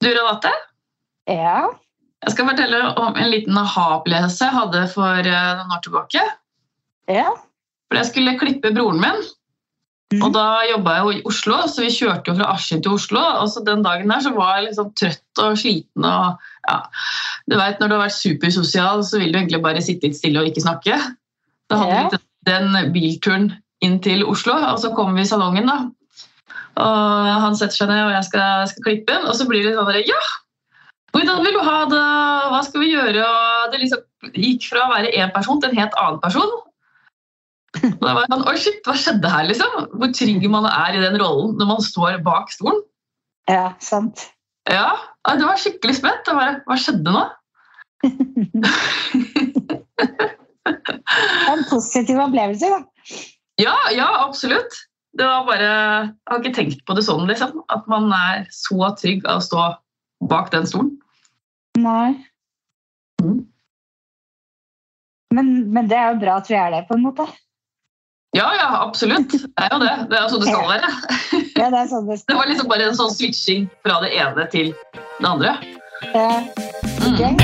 Du, Renate? Ja. Jeg skal fortelle om en liten aha-opplevelse jeg hadde for eh, noen år tilbake. Ja. For jeg skulle klippe broren min, Mm. og da jobba jeg jo i Oslo, så vi kjørte jo fra Askim til Oslo. Og så den dagen der så var jeg liksom trøtt og sliten og ja. Du vet, når du har vært supersosial, så vil du egentlig bare sitte litt stille og ikke snakke. Da hadde Ja. vi den bilturen inn til Oslo, og så kom vi i salongen, da. Og han setter seg ned, og jeg skal, skal klippe den, og så blir det sånn Ja! Hvordan vil du ha det? Hva skal vi gjøre? Og det liksom gikk fra å være én person til en helt annen person. Og da var jeg sånn, Oi, shit, hva skjedde her, liksom? Hvor trygg man er i den rollen når man står bak stolen. Ja, sant. Ja, det var skikkelig spent. Jeg bare, Hva skjedde nå? En positiv opplevelse, da. Ja, ja, absolutt. Det var bare, Jeg har ikke tenkt på det sånn, liksom. At man er så trygg av å stå bak den stolen. Nei. Mm. Men, men det er jo bra at vi er det, på en måte. Ja, ja, absolutt. Det er jo det. Det er jo sånn det skal være. Ja, det er sånn det Det var liksom bare en sånn switching fra det ene til det andre. Ja, Mm.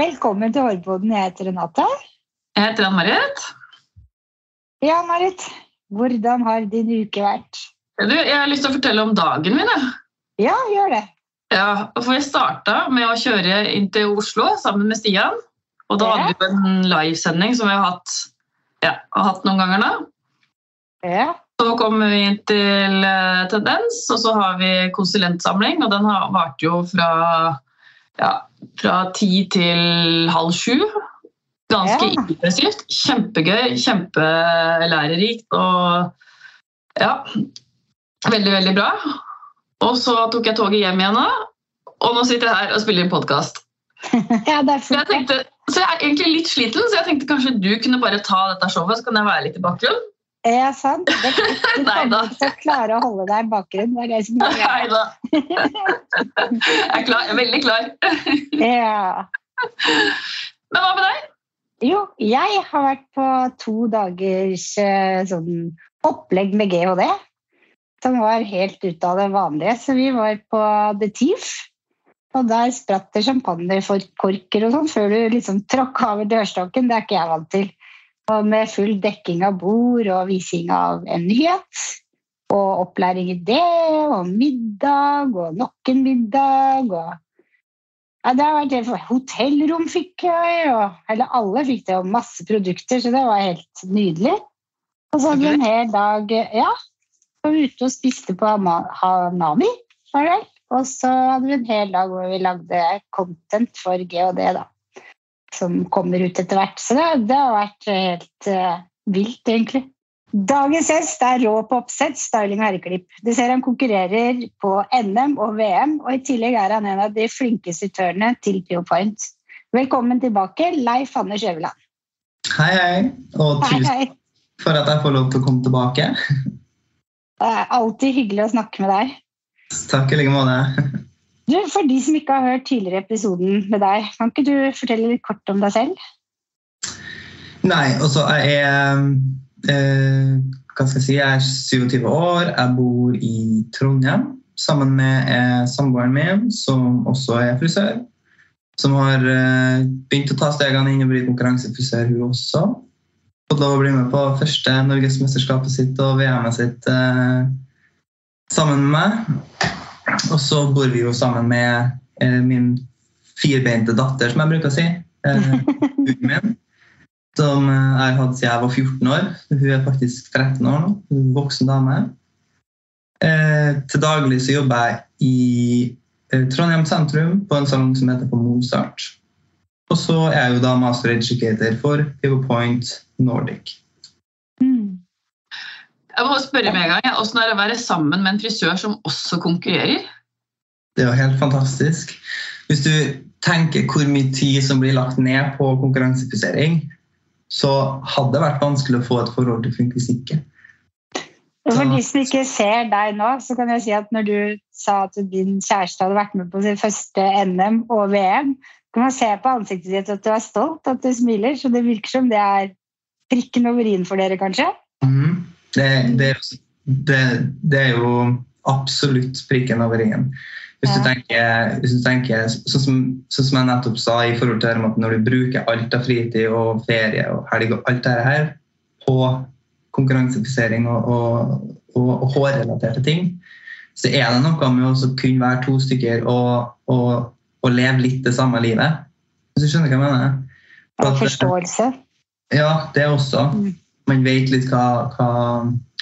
Velkommen til Hårboden. Jeg heter Renate. Jeg heter Ann-Marit. Ja, Marit. Hvordan har din uke vært? Du, Jeg har lyst til å fortelle om dagen min. Ja, gjør det. Ja, for Jeg starta med å kjøre inn til Oslo sammen med Stian. Og da hadde vi en livesending som vi har hatt, ja, har hatt noen ganger nå. Ja. Så kommer vi inn til eh, Tendens, og så har vi konsulentsamling. Og den har vart jo fra, ja, fra ti til halv sju. Ganske Ja. intensivt. Kjempegøy, kjempelærerikt og ja, veldig, veldig bra. Og så tok jeg toget hjem igjen nå, og nå sitter jeg her og spiller inn podkast. ja, Så, jeg tenkte- så jeg er egentlig litt sliten, så jeg tenkte kanskje du kunne bare ta dette showet, så kan jeg være litt i bakgrunnen. Ja, sant. Det, du kommer til å klare å holde deg i bakgrunnen. Det er det som er. Nei da. Jeg er klar. Jeg er veldig klar. Ja. Men hva med deg? Jo, jeg har vært på to dagers eh, sånn opplegg med GHD. Som var helt ut av det vanlige. Så vi var på The Thief. Og der spratt det champagnekorker og sånn før du liksom tråkka over dørstokken. Det er ikke jeg vant til. Og med full dekking av bord og vising av en nyhet. Og opplæring i det, og middag, og nok en middag. og ja, det har vært det Hotellrom fikk jeg, og, eller alle fikk det, og masse produkter, så det var helt nydelig. Og så hadde vi en hel dag ja, var vi ute og spiste på Hanami, var det. Og så hadde vi en hel dag hvor vi lagde content for GHD, da. Som kommer ut etter hvert. Så det, det har vært helt uh, vilt, egentlig. Dagens gjest er rå på oppsett, styling og herreklipp. Du ser han konkurrerer på NM og VM, og i tillegg er han en av de flinkeste turene til Pio Point. Velkommen tilbake, Leif Anders Øverland. Hei, hei, og tusen hei. for at jeg får lov til å komme tilbake. Det er alltid hyggelig å snakke med deg. Takk i like måte. Du, for de som ikke har hørt tidligere episoden med deg, kan ikke du fortelle litt kort om deg selv? Nei, altså jeg er eh, Hva skal jeg si? Jeg er 27 år, jeg bor i Trondheim sammen med eh, samboeren min, som også er frisør. Som har eh, begynt å ta stegene inn og bli konkurransefrisør, hun også. Fått lov å bli med på første Norgesmesterskapet sitt og VM-et sitt eh, sammen med meg. Og så bor vi jo sammen med eh, min firbeinte datter, som jeg bruker å si. Eh, min. Som eh, jeg har hatt siden jeg var 14 år. Hun er faktisk 13 år nå. En voksen dame. Eh, til daglig så jobber jeg i eh, Trondheim sentrum på en salong som heter på Mozart. Og så er jeg jo da master educator for Pivot Point Nordic. Mm. Jeg må spørre med en gang, Hvordan er det å være sammen med en frisør som også konkurrerer? Det er jo helt fantastisk. Hvis du tenker hvor mye tid som blir lagt ned på konkurransefisering, så hadde det vært vanskelig å få et forhold til hvis ikke. Og For de som ikke ser deg nå, så kan jeg si at når du sa at din kjæreste hadde vært med på sin første NM og VM, kan man se på ansiktet ditt at du er stolt, at du smiler. Så det virker som det er prikken over i-en for dere, kanskje? Mhm. Det, det, det, det er jo absolutt prikken over i-en. Hvis, du tenker, hvis du tenker sånn som, sånn som jeg nettopp sa, i forhold til at når du bruker alt av fritid og ferie og helg og alt det her på konkurransefisering og, og, og, og hårrelaterte ting, så er det noe med å kunne være to stykker og, og, og leve litt det samme livet. Hvis du skjønner hva jeg mener? At- forståelse. ja, det også. Mm. Man vet litt hva, hva,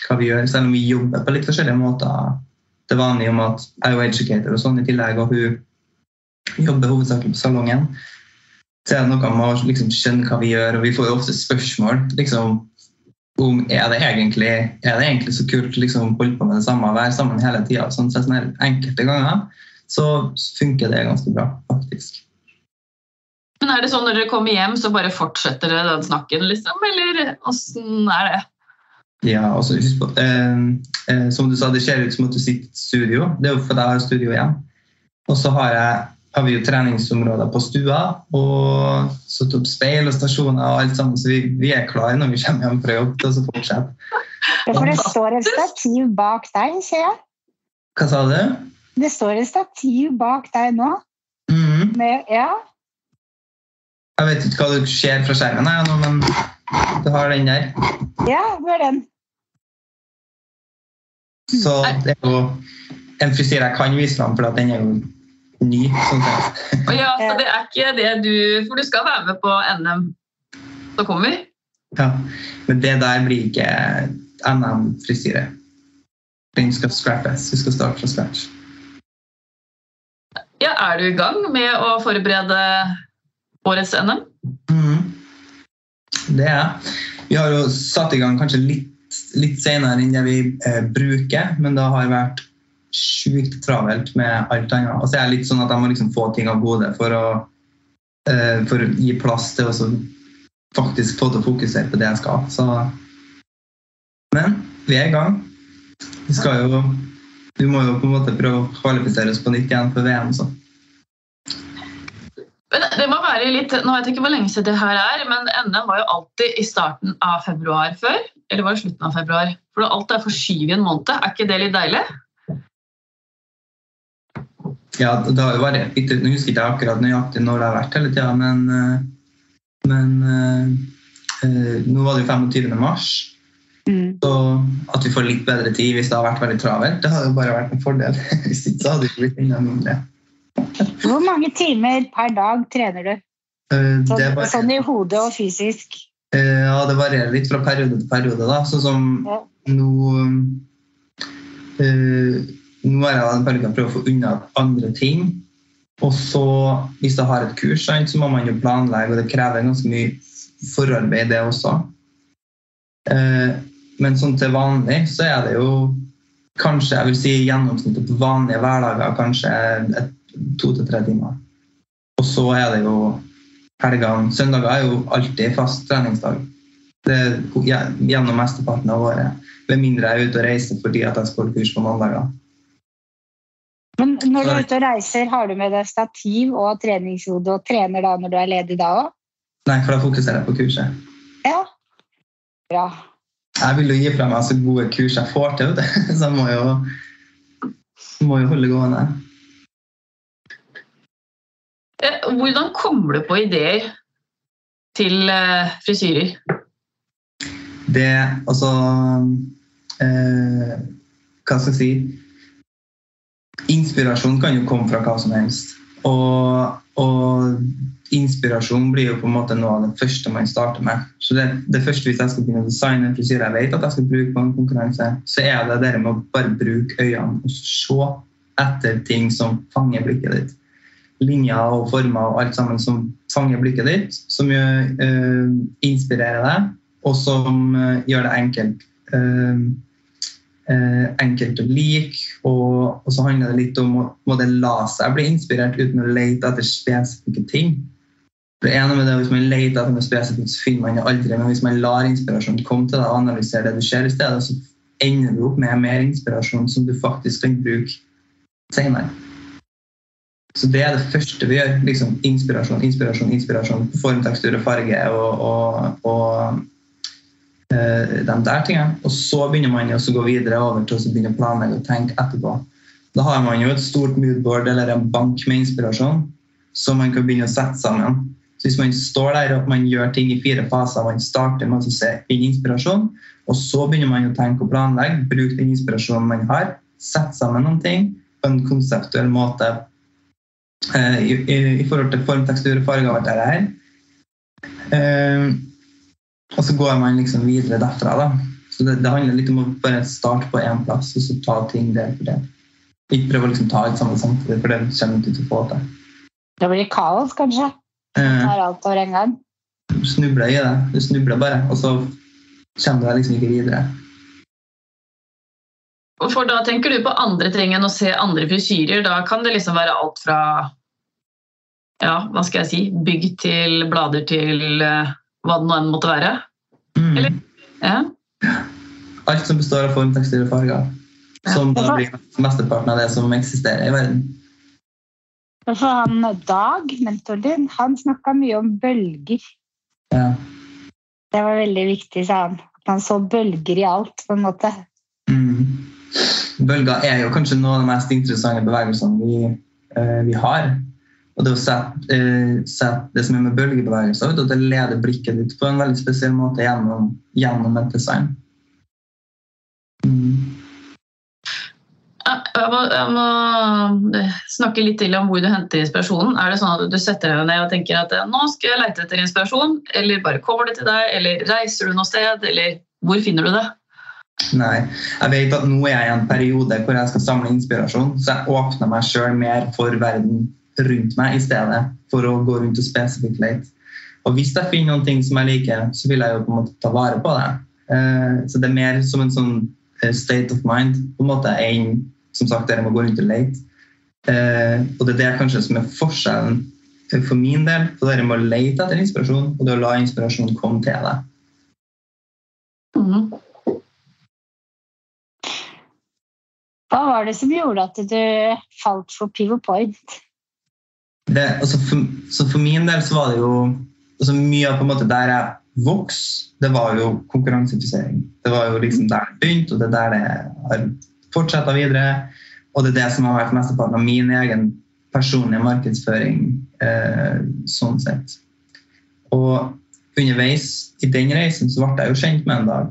hva vi gjør, selv om vi jobber på litt forskjellige måter. Det er vanlig om at jeg er jo educator og sånn i tillegg, og hun jobber hovedsakelig på salongen. Så er det noe med å liksom skjønne hva vi gjør, og vi får jo ofte spørsmål liksom, om er det egentlig, er det egentlig så kult å liksom, holde på med det samme være sammen hele tida. Sånn, så sånn enkelte ganger så funker det ganske bra, faktisk. Men er det sånn når dere kommer hjem, så bare fortsetter dere den snakken, liksom? Eller åssen er det? Ja, altså, husk på, eh, eh, som du sa, det ser ut som at du sitter i studio. Det er jo fordi jeg har studio igjen. Og så har, jeg, har vi jo treningsområder på stua og satt opp speil og stasjoner og alt sammen, så vi, vi er klare når vi kommer hjem fra jobb til å fortsette. Ja, for det står et stativ bak deg, ser jeg. Hva sa du? Det står et stativ bak deg nå. Mhm. Med, ja, Jeg vet ikke hva du ser fra skjermen, her nå, men du har den der. ja, hvor er den. Så det er jo en frisyre jeg kan vise fram, for at den er jo ny. sånn sett. Og ja, så det er ikke det du For du skal være med på NM som kommer? Ja, men det der blir ikke NM-frisyre. Den skal scrappes. Vi skal starte fra scratch. Ja, er du i gang med å forberede årets NM? Mm. Det er. Vi har jo satt i gang kanskje litt, litt senere enn det vi eh, bruker, men det har vært sjukt travelt med alt annet. Og så er jeg litt sånn at jeg må liksom få ting av gode for å, eh, for gi plass til å faktisk få til å fokusere på det jeg skal. Så, men vi er i gang. Vi skal jo Vi må jo på en måte prøve å kvalifisere oss på nytt igjen for VM. Så. Men det må være litt, nå vet jeg ikke hvor lenge siden det her er, men NM var jo alltid i starten av februar før. Eller var det slutten av februar? For alt er forskyvet i en måned. Er ikke det litt deilig? Ja, det har jo vært. Nå husker jeg ikke akkurat nøyaktig når det har vært hele tida, men, eh, men eh, eh, nå var det jo 25. mars. Mm. Så at vi får litt bedre tid hvis det har vært veldig travelt, det hadde jo bare vært en fordel. Hvis ikke så hadde det blitt enda mindre. Hvor mange timer per dag trener du? Eh, Sånn, var, sånn i hodet og fysisk. eh, ja, det varierer litt fra periode til periode. da, sånn som Ja. nå øh, Nå har jeg en periode jeg prøver å få unna andre ting. Og så, hvis jeg har et kurs, så må man jo planlegge, og det krever ganske mye forarbeid, det også. Men sånn til vanlig så er det jo kanskje jeg vil si gjennomsnittet på vanlige hverdager kanskje et, to til tre timer. Og så er det jo helgene. Søndager er jo alltid fast treningsdag. Det er gjennom mesteparten av året. Med mindre jeg er ute og reiser fordi at jeg skal kurs på mandager. Men når du er ute og reiser, har du med deg stativ og treningshode og trener da når du er ledig da òg? Nei, for da fokuserer jeg på kurset. Ja. Bra. Jeg vil jo gi fra meg så gode kurs jeg får til, så jeg må jo, må jo holde gående. Eh, Hvordan kommer du på ideer til eh, frisyrer? Det altså eh, Hva skal jeg si Inspirasjon kan jo komme fra hva som helst. Og, og inspirasjon blir jo på en måte noe av det første man starter med. Så det, det første Hvis jeg skal begynne å designe en frisyre jeg vet at jeg skal bruke på en konkurranse, så er det det med å bare bruke øynene og se etter ting som fanger blikket ditt. Linjer og former og alt sammen som fanger blikket ditt, som gjør, uh, inspirerer deg, og som uh, gjør det enkelt. Uh, eh, enkelt å like, og, og så handler det litt om å må det la seg bli inspirert uten å lete etter spesifikke ting. Det ene med det, Hvis man leter etter noe spesifikt, så finner man det aldri. Men hvis man lar inspirasjonen komme til deg og analysere det du ser i stedet, så ender du opp med mer inspirasjon som du faktisk kan bruke senere. Så det er det første vi gjør. liksom Inspirasjon, inspirasjon, inspirasjon. Form, tekstur og farge og, og, og eh, de der tingene. Og så begynner man å gå videre over til å begynne å planlegge og tenke etterpå. Da har man jo et stort moodboard eller en bank med inspirasjon som man kan begynne å sette sammen. Så Hvis man står der og man gjør ting i fire faser, man starter med å se inn inspirasjon, og så begynner man å tenke og planlegge, bruke den inspirasjonen man har, sette sammen noen ting på en konseptuell måte i, i, i, forhold til form, tekstur og farge og alt det her. Uh, og så går man liksom videre derfra. da. Så det, det handler litt om å bare starte på én plass og så ta ting del for del. Ikke prøve å liksom ta alt sammen samtidig, for det kommer du til å få til. Det blir kaos, kanskje? Du tar alt over en gang? Du snubler i det. Du snubler bare, og så kommer du deg liksom ikke videre. For da tenker du på andre ting enn å se andre frisyrer. Da kan det liksom være alt fra ja, hva skal jeg si, bygg til blader til uh, hva det nå enn måtte være. Mm. Eller? Ja. Alt som består av form, tekstur og farger. Som da blir mesteparten av det som eksisterer i verden. For han Dag, mentoren din, han snakka mye om bølger. Ja. Det var veldig viktig, sa han. At han så bølger i alt, på en måte. Bølger er jo kanskje noen av de mest interessante bevegelsene vi, uh, vi har. Og det å sette, uh, sette, det som er med bølgebevegelser, at det leder blikket ditt på en veldig spesiell måte gjennom, gjennom et design. Mm. Jeg må, jeg må, snakke litt til om hvor du henter inspirasjonen. Er det sånn at du setter deg ned og tenker at nå skal jeg lete etter inspirasjon, eller bare kommer det til deg, eller reiser du noe sted, eller hvor finner du det? Nei. Jeg vet at nå er jeg i en periode hvor jeg skal samle inspirasjon, så jeg åpner meg sjøl mer for verden rundt meg i stedet for å gå rundt og spesifikt late. Og hvis jeg finner noen ting som jeg liker, så vil jeg jo på en måte ta vare på det. Eh, så det er mer som en sånn eh, state of mind på en måte enn som sagt, dere må gå rundt og lete. Eh, og det er det kanskje som er forskjellen for min del. For dere må lete etter inspirasjon, og det å la inspirasjon komme til deg. Mm. Hva var det som gjorde at du falt for Pivot Point? Det, altså for, så for min del så var det jo altså Mye av på en måte der jeg vokste, det var jo konkurransefisering. Det var jo liksom der det begynte, og det er der det har fortsatt videre. Og det er det som har vært mesteparten av min egen personlige markedsføring. Eh, sånn sett. Og underveis i den reisen så ble jeg jo kjent med en Dag.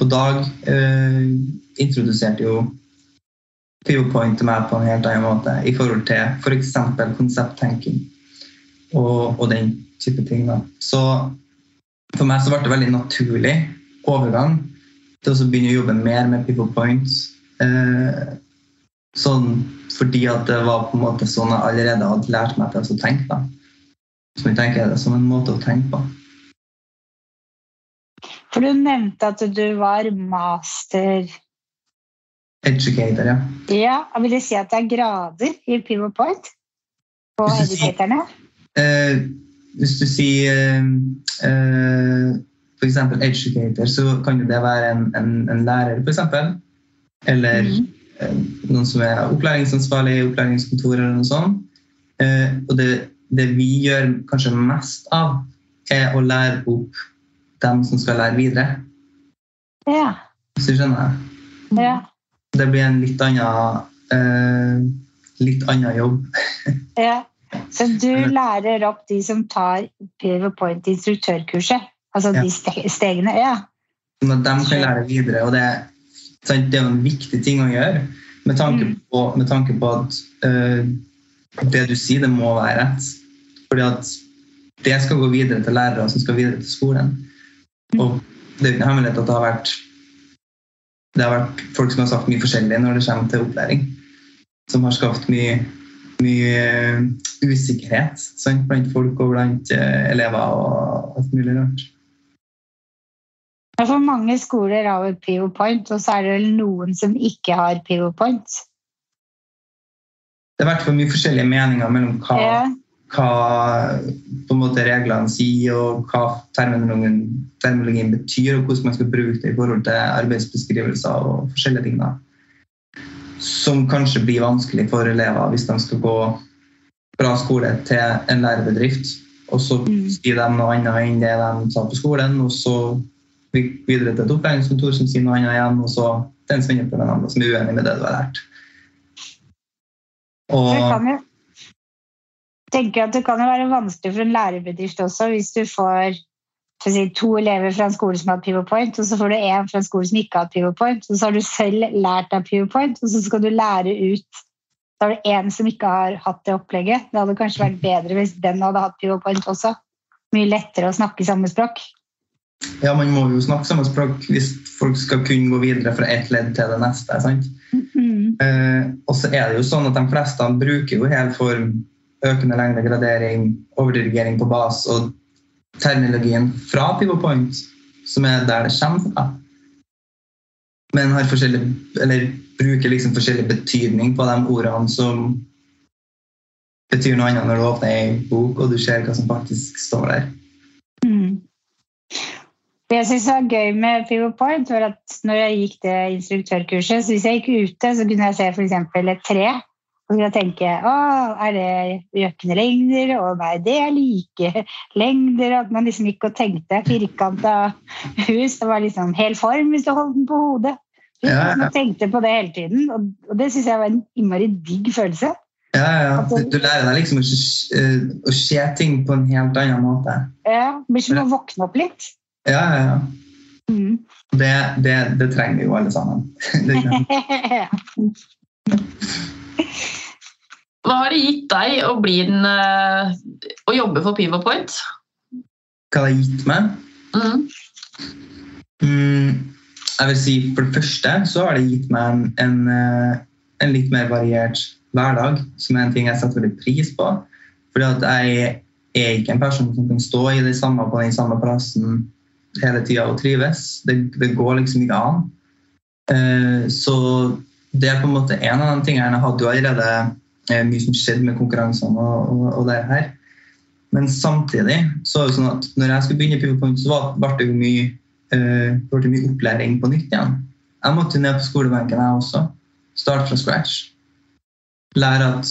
Og Dag eh, introduserte jo Til meg på en helt annen måte i forhold til f.eks. For konsepttenking og, og, den type ting. Da. Så for meg så ble det veldig naturlig overgang til å begynne å jobbe mer med PivoPoint. Eh, sånn fordi at det var på en måte sånn jeg allerede hadde lært meg til å tenke. Da. Så jeg tenker det som en måte å tenke på. For du nevnte at du var master Educator, ja. Ja, jeg vil si at det er grader i Pivot Point på educatorene? Eh, hvis du sier eh, eh, f.eks. educator, så kan det være en, en, en lærer, f.eks. Eller mm. eh, noen som er opplæringsansvarlig i opplæringskontoret eller noe sånt. Eh, og det, det, vi gjør kanskje mest av, er å lære opp dem som skal lære videre. Ja. Hvis du skjønner? Ja det blir en litt annen, uh, litt annen jobb. ja. Så du lærer opp de som tar Pivot Point instruktørkurset? Altså ja. de stegene? Ja. Sånn at de kan lære videre. og det, det er jo en viktig ting å gjøre med tanke mm. på, med tanke på at uh, det du sier, det må være rett. Fordi at det skal gå videre til lærere som skal videre til skolen. Mm. Og det er ikke en hemmelighet at det har vært det har vært folk som har sagt mye forskjellig når det kommer til opplæring. Som har skapt mye, mye eh, usikkerhet sant? blant folk og blant uh, elever og alt mulig rart. For mange skoler har jo Pivot Point, og så er det vel noen som ikke har Pivot Point? Det har vært for mye forskjellige meninger mellom hva ja hva på en måte reglene sier, og hva terminologien, terminologien, betyr, og hvordan man skal bruke det i forhold til arbeidsbeskrivelser og forskjellige ting. da. Som kanskje blir vanskelig for elever hvis de skal gå fra skole til en lærebedrift. Og så Mm. sier de noe annet enn det de sa på skolen, og så videre til et opplæringskontor som sier noe annet igjen, og så til en svenneprøve som er uenig med det du har lært. Det kan jo tenker at det kan jo være vanskelig for en lærerbedrift også hvis du får si, to elever fra en skole som har hatt PivoPoint, og så får du én fra en skole som ikke har hatt PivoPoint, og så har du selv lært deg PivoPoint, og så skal du lære ut Da har du én som ikke har hatt det opplegget. Det hadde kanskje vært bedre hvis den hadde hatt PivoPoint også. Mye lettere å snakke samme språk. ja, man må jo snakke samme språk hvis folk skal kunne gå videre fra ett ledd til det neste. sant? Mm. Eh, og så er det jo sånn at de fleste bruker jo hel form, økende lengde, gradering, overdirigering på bas og terminologien fra pivot point, som er der det kommer fra. Men har eller bruker liksom forskjellig betydning på de ordene som betyr noe annet når du åpner ei bok og du ser hva som faktisk står der. Mm. Det jeg syns var gøy med Pivot Point, var at når jeg gikk det instruktørkurset, så hvis jeg gikk ute, så kunne jeg se f.eks. et tre. Så kunne jeg tenke å, er det økende lengder? og nei, det er like lengder. At man liksom gikk og tenkte firkanta hus. Det var liksom hel form hvis du holdt den på hodet. Ja. Man tenkte på det hele tiden, og, og det syns jeg var en innmari digg følelse. Ja, ja. Du, lærer deg liksom å, eh, å se ting på en helt annen måte. Ja, det blir som å våkne opp litt. Ja, ja, ja. Mm. Det, det, det trenger vi jo alle sammen. Det. Hva har det gitt deg å, bli en, eh, å jobbe for Pivot Point? Hva det har gitt meg? Mm. Mm, jeg vil si For det første så har det gitt meg en, en, eh, en litt mer variert hverdag, som er en ting jeg setter veldig pris på. Fordi at jeg er ikke en person som kan stå i det samme på den samme plassen hele tida og trives. Det, det går liksom ikke an. Uh, så det er på en måte en av de tingene. Jeg hadde jo allerede mye som skjedde med konkurransene og, og, og det her. Men samtidig så er det sånn at når jeg skulle begynne i Pivot så ble det jo mye, uh, ble det mye opplæring på nytt igjen. Jeg måtte ned på skolebenken, jeg også. Starte fra scratch. Lære at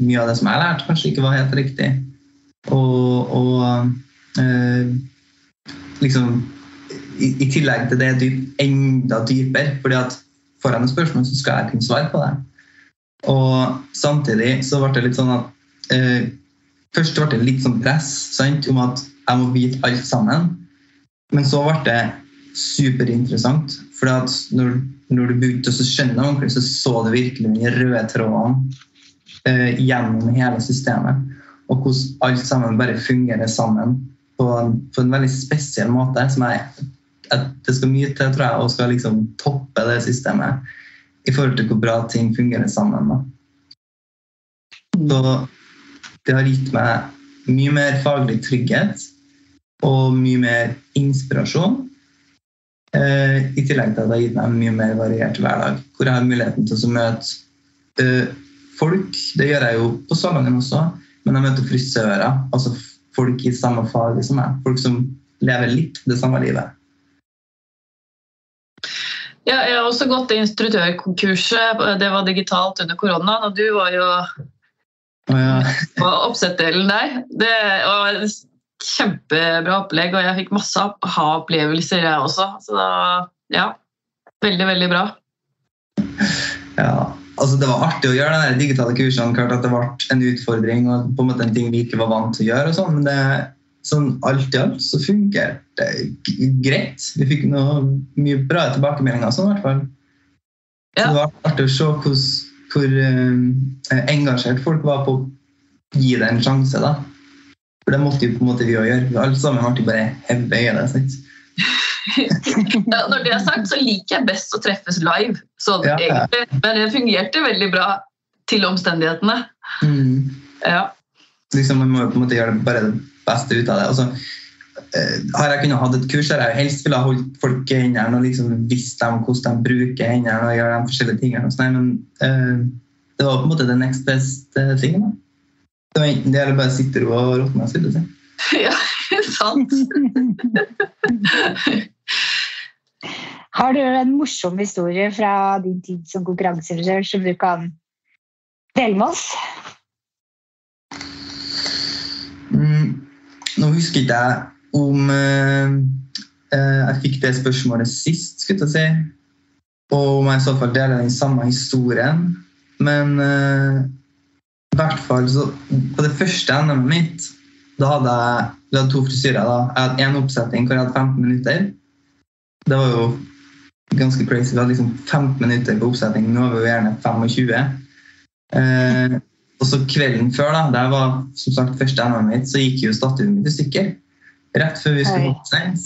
mye av det som jeg lærte, kanskje ikke var helt riktig. Og, og uh, liksom i, I tillegg til det dyp, enda dypere. fordi at får jeg noen spørsmål, så skal jeg kunne svare på det. Og samtidig så ble det litt sånn at eh, Først ble det litt sånn press sant, om at jeg må vite alt sammen. Men så ble det superinteressant. For når, når du begynte å skjønne ordentlig, så så du virkelig de røde trådene eh, gjennom hele systemet. Og hvordan alt sammen bare fungerer sammen på en, på en veldig spesiell måte. som jeg, Det skal mye til, tror jeg, å skal liksom toppe det systemet i forhold til hvor bra ting fungerer sammen. Da. Så det har gitt meg mye mer faglig trygghet og mye mer inspirasjon. Eh, I tillegg til at det har gitt meg en mye mer variert hverdag, hvor jeg har muligheten til å møte eh, folk. Det gjør jeg jo på salongen også, men jeg møter frisører. Altså folk i samme fag som meg. Folk som lever litt det samme livet. Ja, jeg har også gått det instruktørkurset. Det var digitalt under koronaen, og du var jo oh, ja. på oppsettdelen der. Det var et kjempebra opplegg, og jeg fikk masse ha-opplevelser, jeg også. Så da, ja, veldig, veldig bra. ja, altså det var artig å gjøre de digitale kursene. Klart at det ble en utfordring og på en måte en ting vi ikke var vant til å gjøre. og sånn, Men det, sånn alt i alt så funker det greit. Vi fikk noe mye bra tilbakemeldinger. sånn i hvert fall. Så det var artig å se hvor, hvor eh, engasjert folk var på å gi det en sjanse. da. For det måtte jo på en måte vi òg gjøre. Alle sammen ble jo bare hevet i det. sant? Ja, når det er sagt, så liker jeg best å treffes live. Sånn, Ja. egentlig. Men det fungerte veldig bra til omstendighetene. Mm. Ja. liksom, Man må jo på en måte gjøre det bare beste ut av det. Altså, eh, har jeg kunnet hatt et kurs der jeg helst ville ha holdt folk i hendene og liksom visst dem hvordan de bruker hendene og gjør de forskjellige tingene. og sånn, Men uh, det var på en måte the next best eh, thing. da. Det var enten det eller bare sitte ro og råtne. og jeg seg. ja, sant. Har du en morsom historie fra din tid som konkurranseregissør som du kan dele med oss? Nå husker ikke jeg om eh, eh, jeg fikk det spørsmålet sist, skulle jeg si. Og om jeg i så fall deler den samme historien. Men eh, i hvert fall så På det første NM-et mitt, da hadde jeg vi hadde to frisyrer. Jeg hadde én oppsetning hvor jeg hadde 15 minutter. Det var jo ganske crazy. Vi hadde liksom 15 minutter på oppsetning. Nå er vi jo gjerne 25. Eh, og så kvelden før, da, det var som sagt første NM-et mitt, så gikk jo statuen mitt i stykker. Rett før vi skulle gå oppsetning.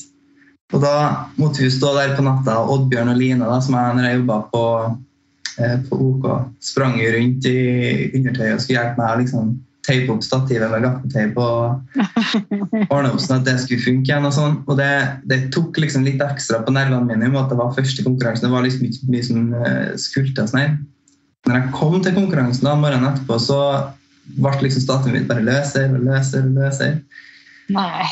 Og da måtte vi stå der på natta, og Oddbjørn og Line, da, som jeg når jeg jobba på, eh, på OK, sprang jo rundt i undertøyet og skulle hjelpe meg å liksom, teipe opp stativet med gaffateip og ordne opp sånn at det skulle funke igjen. Og sånn. Og det, det tok liksom litt ekstra på nervene mine at det var første konkurransen. Det var liksom ikke mye som uh, skulte og sånn. Når jeg kom til konkurransen da, morgenen etterpå, så ble liksom statuen mitt bare løser og løser. og løser. Nei.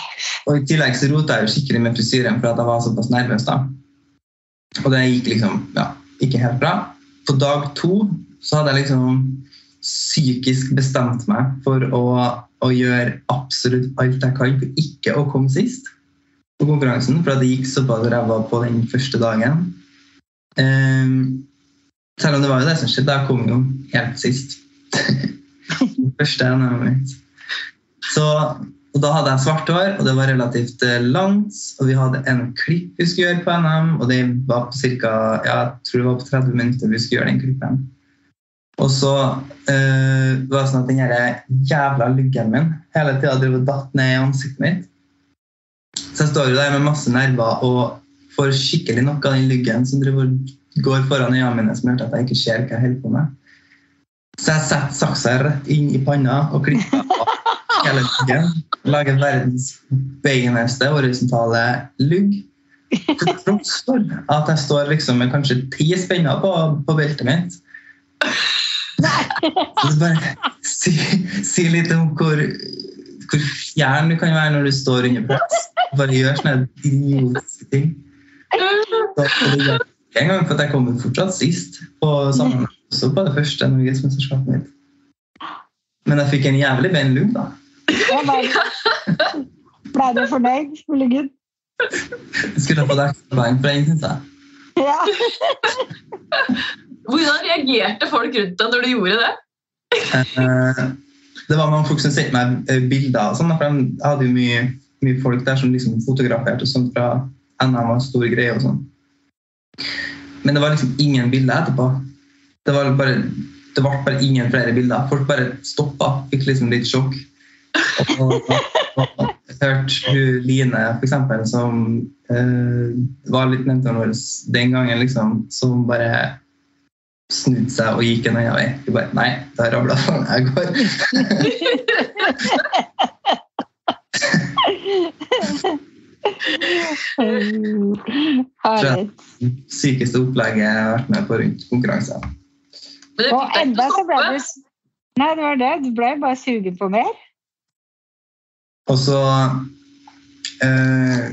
Og i tillegg så rota jeg jo skikkelig med frisyren for at jeg var såpass nervøs. da. Og det gikk liksom ja, ikke helt bra. På dag to så hadde jeg liksom psykisk bestemt meg for å, å gjøre absolutt alt jeg kan for ikke å komme sist på konkurransen, for det gikk såpass ræva på den første dagen. Ehm, selv om det var jo det som skjedde, jeg kom jo helt sist. Første NM-et. Så og da hadde jeg svart hår, og det var relativt eh, langt. Og vi hadde en klipp vi skulle gjøre på NM, og det var på cirka, ja, jeg tror det var på 30 minutter vi skulle gjøre den klippen. Og så øh, var det sånn at den jævla luggen min hele tida drev og datt ned i ansiktet mitt. Så jeg står jo der med masse nerver og får skikkelig nok av den luggen som driver og går foran øynene mine, som gjør at jeg ikke ser hva jeg holder på med. Så jeg setter saksa rett inn i panna og klipper av hele luggen. Lager verdens beineste horisontale lugg. Til tross for at jeg står liksom med kanskje ti spenner på, på beltet mitt. Så bare si, si litt om hvor, hvor fjern du kan være når du står under press. Bare gjør sånne idiotiske ting. Så det gang, for at jeg kom fortsatt sist på sammen også på det første norgesmesterskapet mitt. Men jeg fikk en jævlig ben lugg, da. Ja, Blei ble du fornøyd med luggen? Jeg skulle ha fått ekstra poeng for den, syns jeg. Ja. Hvordan reagerte folk rundt deg når du gjorde det? Eh, Det var mange folk som sendte meg eh, bilder. Sånn, for jeg hadde jo mye, mye folk der som liksom fotograferte og sånt fra NM og store greier og sånn. Men det var liksom ingen bilder etterpå. Det var bare det ble bare ingen flere bilder. Folk bare stoppa. Fikk liksom litt sjokk. Og, hørte hun Line, eksempel, som eh, var litt mentoren vår den gangen, liksom, som bare snudde seg og gikk en annen vei. Hun bare Nei, da rabla faen jeg går. Herlig. Sykeste opplegget jeg har vært med på rundt konkurranser. Og enda så ble du Nei, det var det. Du ble bare sugen på mer. Og så eh,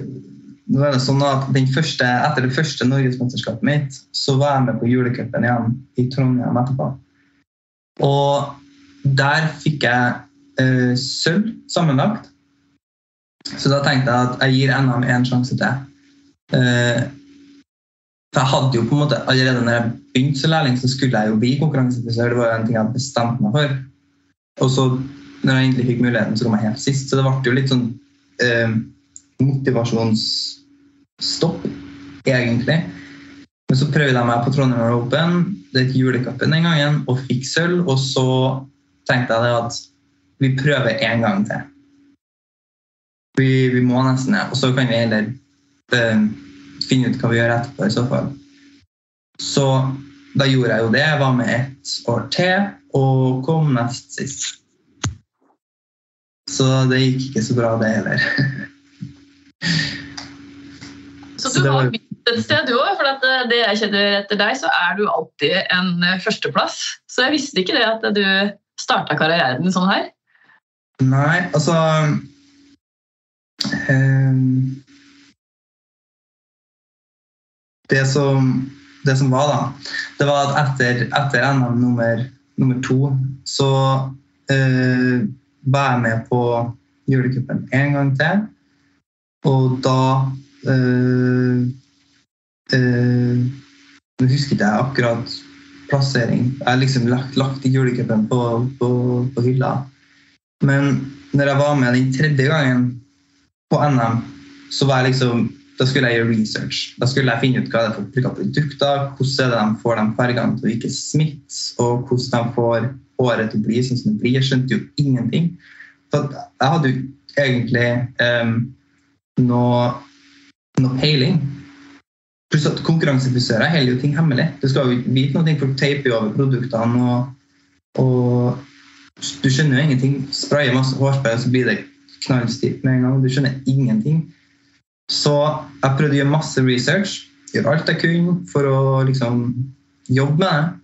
nå er det sånn at den første, Etter det første norgesmesterskapet mitt, så var jeg med på julecupen igjen i Trondheim etterpå. Og der fikk jeg eh, sølv sammenlagt. Så da tenkte jeg at jeg gir NM en sjanse til. Eh, for jeg hadde jo på en måte Allerede når jeg begynte som lærling, så skulle jeg jo bli konkurransefrisør. Det var jo en ting jeg hadde bestemt meg for. Og så, når jeg egentlig fikk muligheten, så kom jeg helt sist. Så det ble jo litt sånn eh, motivasjonsstopp, egentlig. Men så prøvde jeg meg på Trondheim Open, det er julecupen den gangen, og fikk sølv. Og så tenkte jeg det at vi prøver en gang til. Vi, vi må nesten det. Og så kan vi heller eh, finne ut hva vi gjør etterpå i så fall. Så da gjorde jeg jo det. Jeg var med ett år til og kom nest sist. Så det gikk ikke så bra, det heller. Så du det var- har begynt et sted, du òg. For at eh, det jeg kjenner etter deg, så er du alltid en eh, førsteplass. Så jeg visste ikke det at du starta karrieren sånn her. Nei, altså det, som, det som var, da, det var at etter, etter NM nummer, nummer to så eh, var jeg med på julecupen en gang til. Og da øh, øh, Nå jeg akkurat plassering. Jeg har liksom lagt, lagt julecupen på, på, på hylla. Men når jeg var med den tredje gangen på NM, så var jeg liksom da skulle jeg gjøre research. Da skulle jeg finne ut hva det er for produkter, hvordan er det de får de fargene til å ikke smitte, og hvordan de får håret til å bli sånn som det blir. Jeg skjønte jo ingenting. Så jeg hadde jo egentlig um, noe, noe peiling. Pluss at konkurransefrisører holder jo ting hemmelig. Du skal jo vite noe, for å jo over produktene. Og, og, du skjønner jo ingenting. Sprayer masse hårspray, og så blir det knallstivt med en gang. Du skjønner ingenting. Så jeg prøvde å gjøre masse research, gjøre alt jeg kunne for å liksom jobbe med det.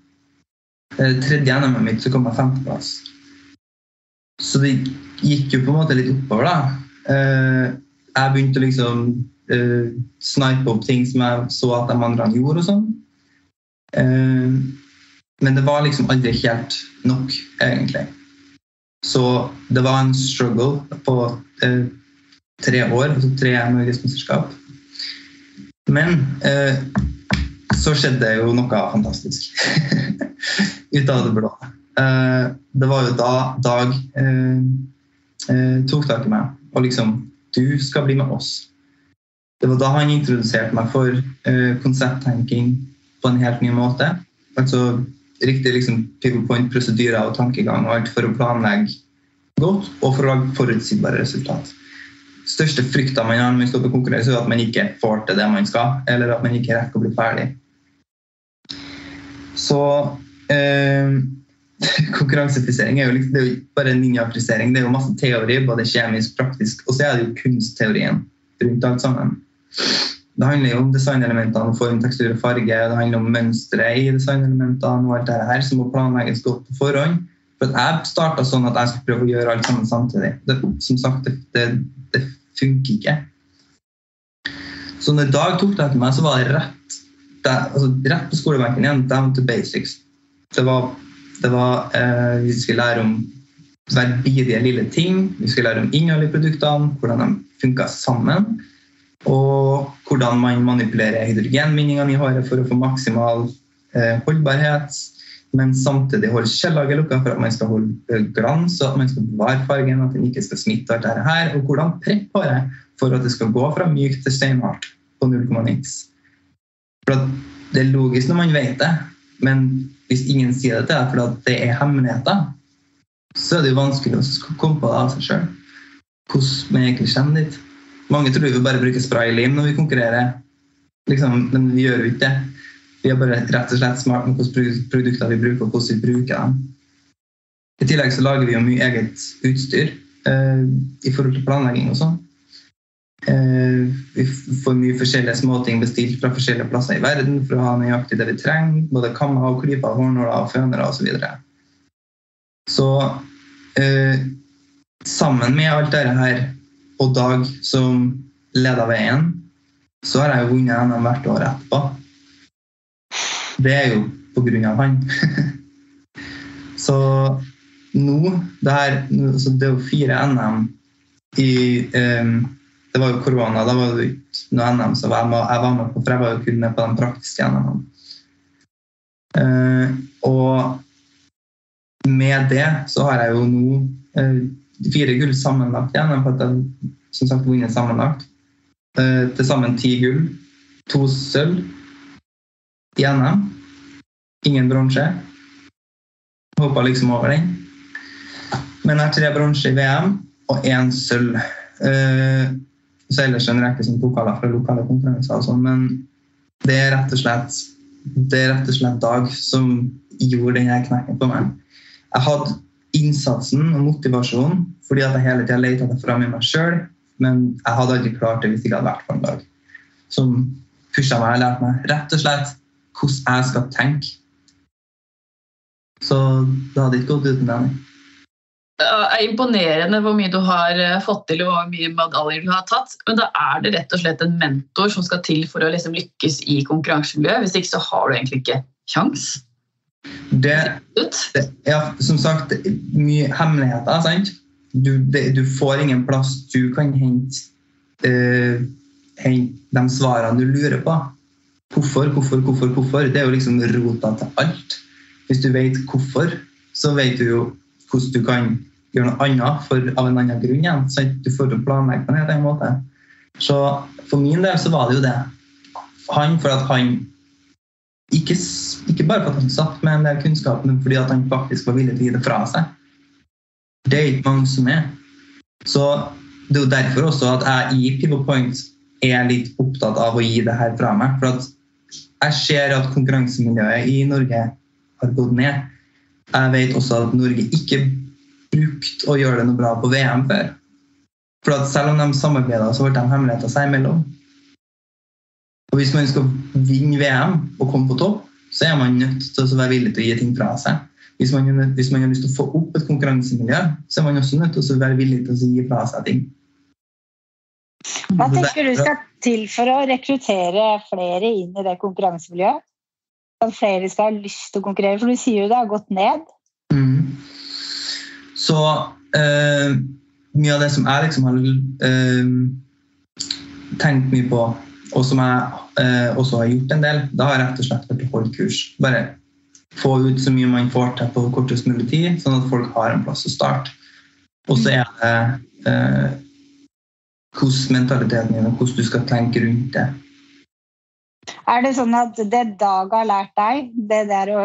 Det tredje NM-et mitt så kom jeg femteplass. Så det gikk jo på en måte litt oppover, da. Eh, jeg begynte å liksom uh, snipe opp ting som jeg så at de andre gjorde og sånn. Men det var liksom aldri helt nok, egentlig. Så det var en struggle på eh, tre år, altså tre norgesmesterskap. Men eh, så skjedde jo noe fantastisk ut av det blå. Eh, det var jo da Dag eh, eh, tok tak i meg og liksom Du skal bli med oss. Det var da han introduserte meg for eh, konsepttenking på en helt ny måte. Altså riktig liksom, prosedyrer og tankegang og alt for å planlegge godt og for å lage forutsigbare resultat største frykta man har når man står på konkurranse, er at man ikke får til det man skal, eller at man ikke rekker å bli ferdig. Så eh, konkurransefrisering er jo, liksom, det er jo bare ninjafrisering. Det er jo masse teori, både kjemisk, praktisk, og så er det jo kunstteorien rundt alt sammen. Det handler jo om designelementene, form, tekstur og farge. Det handler om mønstre i designelementene og alt det her som må planlegges godt på forhånd. For Jeg starta sånn at jeg skulle prøve å gjøre alt sammen samtidig. Det, som sagt, det, det, det funker ikke. Så når Dag tok det etter meg, så var det rett, det, altså, rett på skolebenken igjen. Down to basics. Det var, det var eh, Vi skulle lære om hver bidige lille ting. Vi skulle lære om innholdet i produktene, hvordan de funka sammen. Og hvordan man manipulerer hydrogenbindinga i håret for å få maksimal eh, holdbarhet men samtidig holde skjellaget lukka for at man skal holde glans og at man skal bevare fargen, at den ikke skal smitte alt dette her, og hvordan preppe håret for at det skal gå fra mykt til steinhardt på 0,9. For Det er logisk når man vet det, men hvis ingen sier det til deg fordi det er hemmeligheter, så er det jo vanskelig å komme på det av seg sjøl. Hvordan man egentlig kommer dit. Mange tror vi bare bruker spraylim når vi konkurrerer, liksom, men vi gjør jo ikke det. Vi er bare rett og slett smart med hvilke produkter vi bruker, og hvordan vi bruker dem. I tillegg så lager vi jo mye eget utstyr eh, i forhold til planlegging og sånn. Eh, vi får mye forskjellige småting bestilt fra forskjellige plasser i verden for å ha nøyaktig det vi trenger. Både kammer, og klyper, hårnåler, og fønere osv. Så, videre. så eh, sammen med alt dette her og Dag som leder veien, så har jeg jo vunnet NM hvert år etterpå det er jo på grunn av han. så nå Det, her, så det er jo fire NM i um, Det var jo korona, da var det ikke noe NM, som jeg, jeg var med på, for jeg var jo kun med på de praktiske NM-ene. Uh, og med det så har jeg jo nå uh, fire gull sammenlagt igjen. For at jeg som sagt vunnet sammenlagt. Uh, til sammen ti gull, to sølv i NM. Ingen bronse. Hoppa liksom over den. Men jeg har tre bronse i VM og én sølv. Uh, så ellers en rekke som pokaler fra lokale konkurranser. og sånn, Men det er rett og slett det er rett og slett Dag som gjorde denne knekken på meg. Jeg hadde innsatsen og motivasjonen fordi at jeg hele tida leita det fram i meg sjøl, men jeg hadde aldri klart det hvis jeg ikke hadde vært på en dag. Som pusha meg og lærte meg rett og slett hvordan jeg skal tenke. Så det hadde ikke gått uten den. Det er imponerende hvor mye du har eh, fått til og hvor mye medaljer du har tatt. Men da er det rett og slett en mentor som skal til for å liksom lykkes i konkurransemiljøet. Hvis ikke så har du egentlig ikke kjangs. Det, det, ja, som sagt, mye hemmeligheter. sant? du, det, du får ingen plass du kan hente, eh, hente de svarene du lurer på. Hvorfor, hvorfor, hvorfor, hvorfor? Det er jo liksom rota til alt. Hvis du vet hvorfor, så vet du jo hvordan du kan gjøre noe annet for, av en annen grunn igjen. Så du får jo planlegge på en helt annen måte. Så for min del så var det jo det. Han for at han ikke, ikke bare for at han satt med en del kunnskap, men fordi han faktisk var villig til å gi det fra seg. Det er ikke mange som er. Så det er jo derfor også at jeg i Pivot Point er litt opptatt av å gi det her fra meg. For jeg ser at konkurransemiljøet i Norge har gått ned. Jeg vet også at Norge ikke brukte å gjøre det noe bra på VM før. For selv om de samarbeida, så ble de hemmeligheter seg imellom. Og hvis man skal vinne VM og komme på topp, så er man nødt til å være villig til å gi ting fra seg. Hvis man, hvis man har lyst til å få opp et konkurransemiljø, så er man også nødt til å være villig til å gi fra seg ting. Hva tenker du skal til for å rekruttere flere inn i det konkurransemiljøet? At flere skal ha lyst til å konkurrere? For du sier jo det har gått ned. Mm. Så eh, mye av det som jeg liksom har eh, tenkt mye på, og som jeg eh, også har gjort en del, da har jeg rett og slett vært å holde kurs. Bare få ut så mye man får til på kortest mulig tid, sånn at folk har en plass å starte. Og så er det eh, hvordan mentaliteten din og hvordan du skal tenke rundt det. Er det sånn at det Dag har lært deg, det der å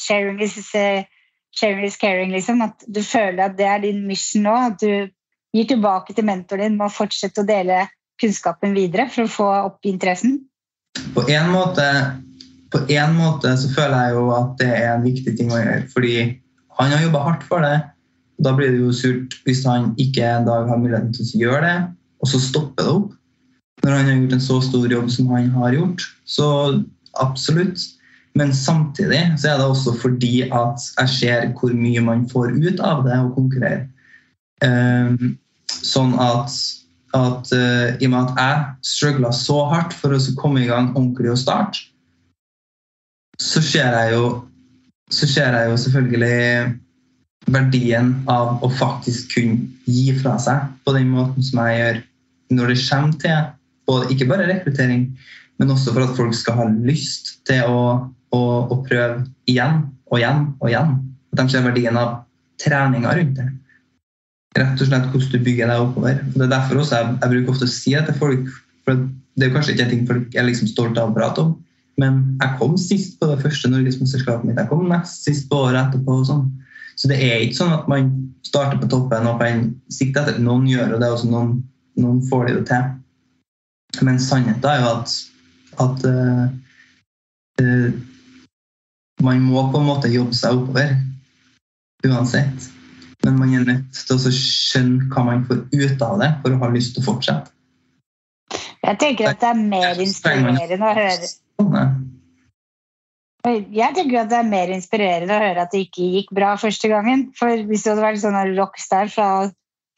sharing is, sharing is caring, liksom, at du føler at det er din mission nå? At du gir tilbake til mentoren din med å fortsette å dele kunnskapen videre for å få opp interessen? På en måte, på en måte så føler jeg jo at det er en viktig ting å gjøre, fordi han har jobba hardt for det. Da blir det jo surt hvis han ikke en dag har muligheten til å gjøre det, og så stopper det opp. Når han har gjort en så stor jobb som han har gjort. Så absolutt. Men samtidig så er det også fordi at jeg ser hvor mye man får ut av det å konkurrere. Um, sånn at, at uh, i og med at jeg struggla så hardt for å komme i gang ordentlig og starte, så ser jeg jo så ser jeg jo selvfølgelig verdien av å faktisk kunne gi fra seg på den måten som jeg gjør når det kommer til både, ikke bare rekruttering, men også for at folk skal ha lyst til å, å, å prøve igjen og igjen og igjen. At de ser verdien av treninga rundt det. Rett og slett hvordan du bygger deg oppover. Det er derfor også jeg, jeg bruker ofte å si det til folk. for Det er kanskje ikke en ting folk er liksom stolt av å prate om, men jeg kom sist på det første norgesmesterskapet mitt. Jeg kom nest sist på året etterpå. og sånn. Så det er ikke sånn at man starter på toppen og kan sikte etter noen gjør, og det også noen noen får det jo til. Men sannheten er jo at, at uh, uh, man må på en måte jobbe seg oppover uansett. Men man er nødt til å skjønne hva man får ut av det for å ha lyst til å fortsette. Jeg tenker at det er mer inspirerende å høre jeg tenker at det er mer inspirerende å høre at det ikke gikk bra første gangen. For hvis du hadde vært sånn rockstar fra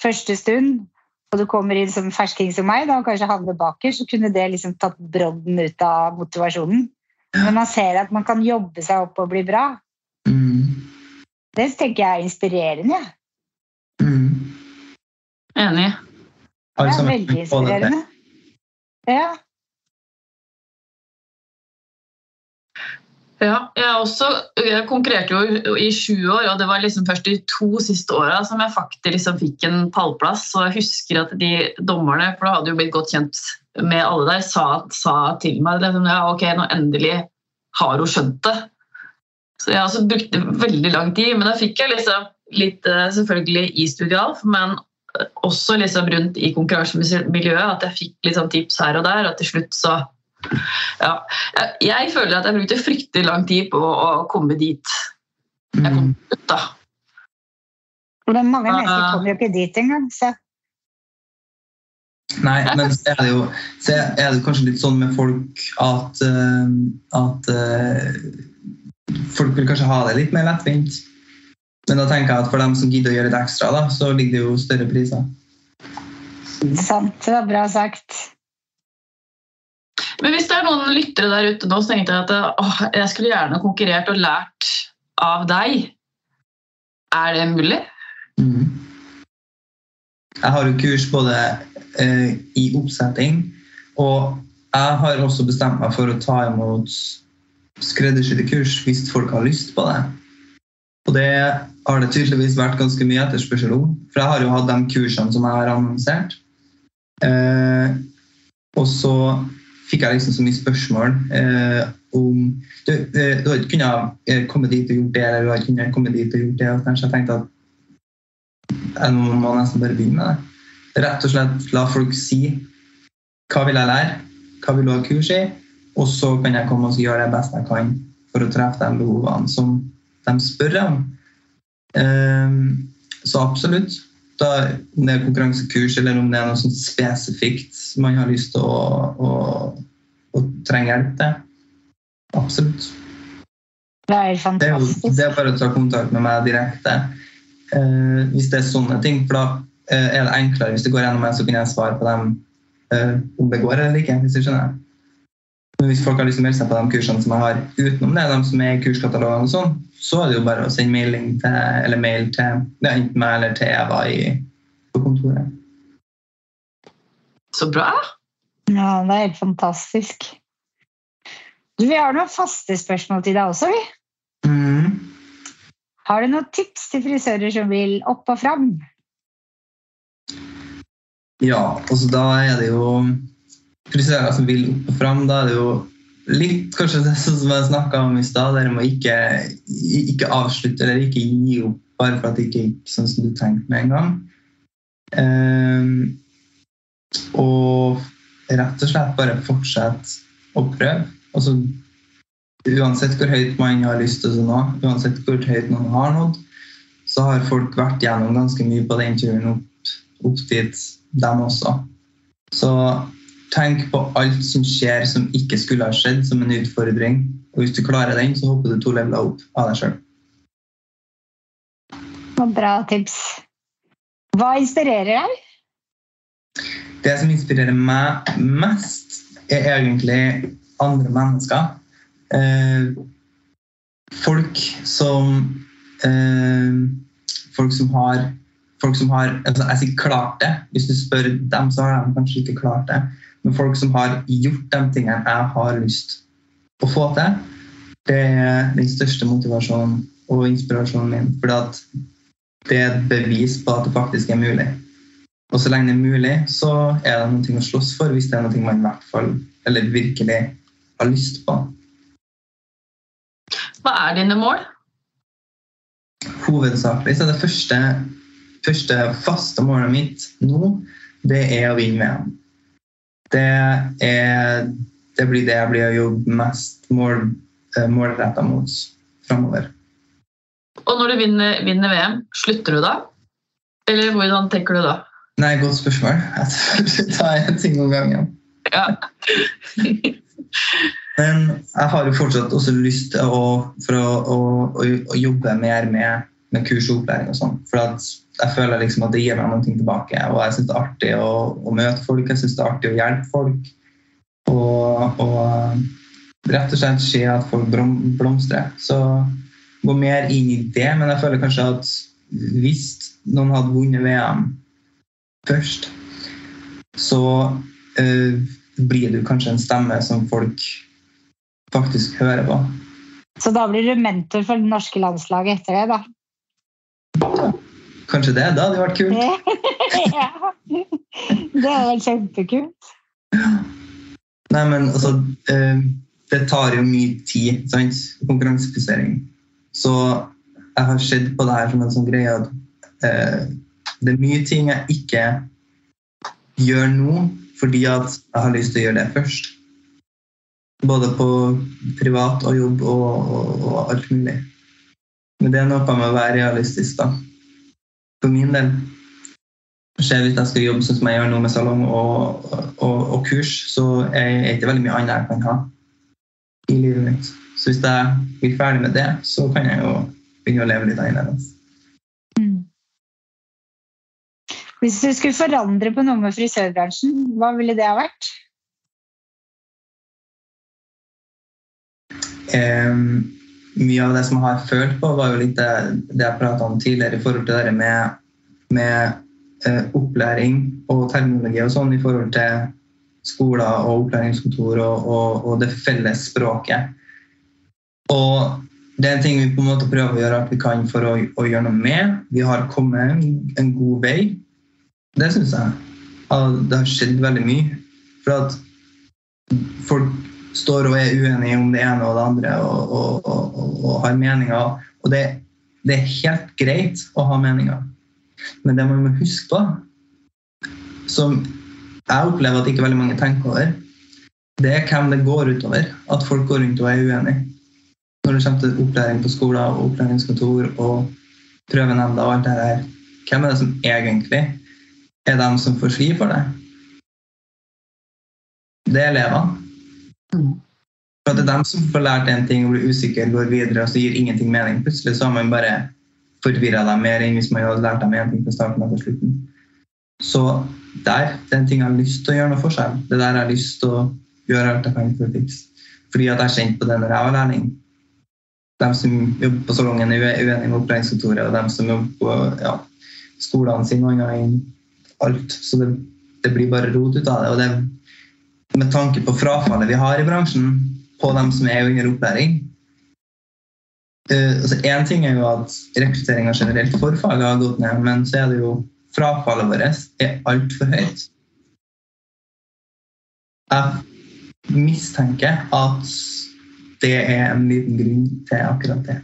første stund, og du kommer inn som fersking som meg, da, og kanskje havner bakerst, så kunne det liksom tatt brodden ut av motivasjonen. Men man ser at man kan jobbe seg opp og bli bra. Det tenker jeg er inspirerende. Mm. Enig. Det er veldig inspirerende. Ja. Ja, jeg, også, jeg konkurrerte jo i sju år, og det var liksom først de to siste åra som jeg faktisk liksom fikk en pallplass. Og jeg husker at de dommerne, for da hadde jo blitt godt kjent med alle der, sa, sa til meg liksom, ja, ok, nå endelig har hun skjønt det. Så jeg også brukte veldig lang tid, men da fikk jeg liksom litt eh, selvfølgelig i Studialf, men også liksom rundt i konkurransemiljøet, at jeg fikk sånn tips her og der. Og til slutt så ja. Jeg føler at jeg brukte fryktelig lang tid på å komme dit jeg kom mm. ut. da. Men mange mennesker kommer jo ikke dit engang. så Nei, men så er det jo så er det kanskje litt sånn med folk at, uh, at uh, Folk vil kanskje ha det litt mer lettvint. Men da tenker jeg at for dem som gidder å gjøre det ekstra, da, så ligger det jo større priser. Sant. Det var bra sagt. Men hvis det er noen lyttere der ute nå som tenkte at å, jeg skulle gjerne konkurrert og lært av deg, er det mulig? Mm. Jeg har jo kurs både eh, i oppsetting, og jeg har også bestemt meg for å ta imot skreddersydde kurs hvis folk har lyst på det. Og det har det tydeligvis vært ganske mye etterspørsel om. For jeg har jo hatt de kursene som jeg har annonsert. Eh, og så fikk jeg liksom så mye spørsmål eh, om du, eh, du ikke kunnet eh, komme dit og gjort det, eller du ikke kunnet komme dit og gjort det. Og kanskje jeg tenkte at jeg må nesten bare begynne med det. Rett og slett la folk si hva vil jeg lære, hva vil du ha kurs i, og så kan jeg komme og gjøre det beste jeg kan for å treffe de behovene som de spør om. Um, så absolutt. Da, om det er konkurransekurs eller om det er noe sånt spesifikt man har lyst til å, å, å trenge hjelp til. Absolutt. Det er Det er, det er bare å ta kontakt med meg direkte eh, hvis det er sånne ting. For da eh, er det enklere hvis det går gjennom meg, så kan jeg svare på dem eh, om det går eller ikke. hvis du skjønner. Men hvis folk har lyst til å melde seg på de kursene som jeg har utenom det, de som er i kurskatalogen, og sånn, så er det jo bare å sende melding til, eller mail til ja, enten meg eller til Eva i, på kontoret. Så bra. Ja, det er helt fantastisk. Du, Vi har noen faste spørsmål til deg også. vi. Mm. Har du noen tips til frisører som vil opp og fram? Ja, altså da er det jo frisører som vil fram. Da er det jo litt kanskje det som jeg snakka om i stad, der må ikke, ikke avslutte eller ikke gi opp bare for at det ikke gikk sånn som du tenkte med en gang. Um, og rett og slett bare fortsette å prøve. Altså, uansett hvor høyt man har lyst til å nå, uansett hvor høyt noen har nådd, så har folk vært gjennom ganske mye på den turen opp, opp dit, dem også. Så tenk på alt som skjer som ikke skulle ha skjedd, som en utfordring. Og hvis du klarer den, så hopper du to leveler opp av deg sjøl. Bra tips. Hva inspirerer deg? Det som inspirerer meg mest, er egentlig andre mennesker. Eh, folk som eh, Folk som har Folk som har altså Jeg sier klart det. Hvis du spør dem, så har de kanskje ikke klart det. Men folk som har gjort de tingene jeg har lyst å få til, det er den største motivasjonen og inspirasjonen min. For det er et bevis på at det faktisk er mulig. Og så lenge det er mulig, så er det noe å slåss for hvis det er noe man i hvert fall, eller virkelig har lyst på. Hva er dine mål? Hovedsakelig så er det første, første faste målet mitt nå, det er å vinne VM. Det, er, det blir det jeg blir å jobbe mest mål, målretta mot framover. Og når du vinner, vinner VM, slutter du da? Eller hvordan tenker du da? Nei, godt spørsmål. Jeg tar en ting om gangen. Ja. Men jeg har jo fortsatt også lyst til å, å, å, å jobbe mer med, med kurs og opplæring og sånn. For jeg føler liksom at det gir meg noe tilbake. Og jeg syns det er artig å, å møte folk, jeg syns det er artig å hjelpe folk. Og, og rett og slett se at folk blomstrer. Så gå mer inn i det. Men jeg føler kanskje at hvis noen hadde vunnet VM først, så øh, blir du kanskje en stemme som folk faktisk hører på. Så da blir du mentor for det norske landslaget etter det, da. Kanskje det? Det hadde vært kult. ja. Det er kjempekult. Nei, men altså eh, Det tar jo mye tid, sant? Konkurransefisering. Så jeg har sett på det her som en sånn greie at eh, det er mye ting jeg ikke gjør nå fordi at jeg har lyst til å gjøre det først. Både på privat og jobb og, og, og alt mulig. Men det er noe med å være realistisk, da. For min del. Se, hvis jeg skal jobbe sånn som jeg gjør nå med salong og, og, og kurs, så er det ikke veldig mye annet jeg kan ha i livet mitt. Så hvis jeg blir ferdig med det, så kan jeg jo begynne å leve litt annerledes. Mm. Hvis du skulle forandre på noe med frisørbransjen, hva ville det ha vært? Eh, mye av det som jeg har følt på, var jo litt det, det jeg prata om tidligere i forhold til det med, med eh, opplæring og terminologi og sånn i forhold til skoler og opplæringskontor og, og, og det felles språket. Og det er en ting vi på en måte prøver å gjøre alt vi kan for å, å gjøre noe med. Vi har kommet en, en god vei. Det syns jeg. Det har skjedd veldig mye. For at folk står og er uenige om det ene og det andre og, og, og, og har meninger. Og det, det, er helt greit å ha meninger. Men det man må huske på, som jeg opplever at ikke veldig mange tenker over, det er hvem det går utover. At folk går rundt og er uenige. Når det kommer til opplæring på skoler og opplæringskontor og prøvenemnda og alt det der, hvem er det som egentlig er dem som får svi for det? Det er elevene. For at det er dem som får lært en ting og blir usikker, går videre og så gir ingenting mening. Plutselig så har man bare forvirra dem mer enn hvis man hadde lært dem én ting fra starten av til slutten. Så der, det er en ting jeg har lyst til å gjøre noe forskjell. Det der jeg har lyst til å gjøre alt jeg kan for å fikse. Fordi at jeg kjente på det når jeg var lærling. De som jobber på salongen, er uenige med opplæringskontoret, og de som jobber på ja, skolene sine og alt. Så det, det, blir bare rot ut av det. Og det med tanke på frafallet vi har i bransjen på dem som er under opplæring. Uh, altså ting er jo at rekrutteringa generelt for faget har gått ned, men så er det jo frafallet vårt er altfor høyt. Jeg mistenker at det er en liten grunn til akkurat det.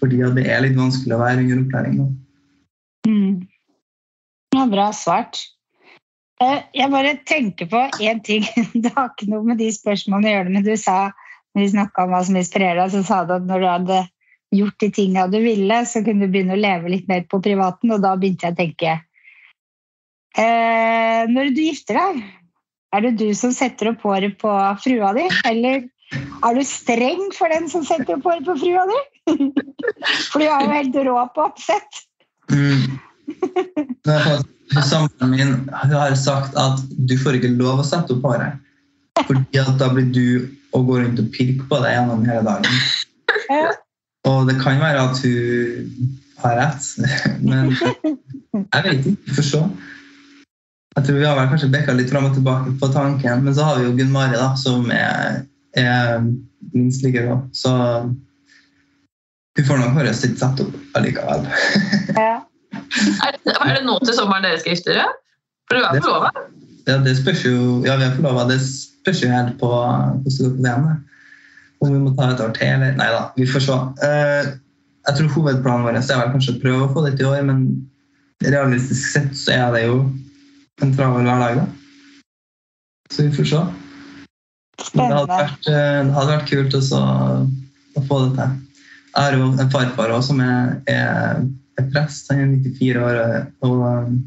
Fordi det er litt vanskelig å være under opplæring nå. Mm. Ja, bra svart. Eh, jeg bare tenker på én ting. Det har ikke noe med de spørsmålene å gjøre, men du sa når vi snakka om hva som inspirerer deg, så sa du at når du hadde gjort de tinga du ville, så kunne du begynne å leve litt mer på privaten, og da begynte jeg å tenke eh, Når du gifter deg, er det du som setter opp håret på frua di, eller er du streng for den som setter opp håret på frua di? For du har jo helt rå på oppsett. Mm. Samboeren min har sagt at du får ikke lov å sette opp håret. Fordi at da blir du å gå rundt og pirke på deg gjennom hele dagen. Og det kan være at hun har rett, men jeg vet ikke. Vi får se. Jeg tror vi har vel kanskje bekka litt fram og tilbake på tanken, men så har vi jo Gunn Mari, da, som er, er minst like rå. Så hun får nok håret sitt satt opp allikevel. Ja. Er, er det nå til sommeren dere skal gifte dere? For du er forlova? Ja, det spørs jo Ja, vi er forlova. Det spørs jo helt på hvordan det går på VM. Om vi må ta et år til, eller Nei da, vi får se. Uh, jeg tror hovedplanen vår er vel kanskje å prøve å få det til i år, men realistisk sett så er det jo en travel hverdag, da. Så vi får se. Spennende. det hadde vært, eh, det hadde vært kult også å få det til. Jeg har jo en farfar også, som er, er er prest. Han er 94 år. og um,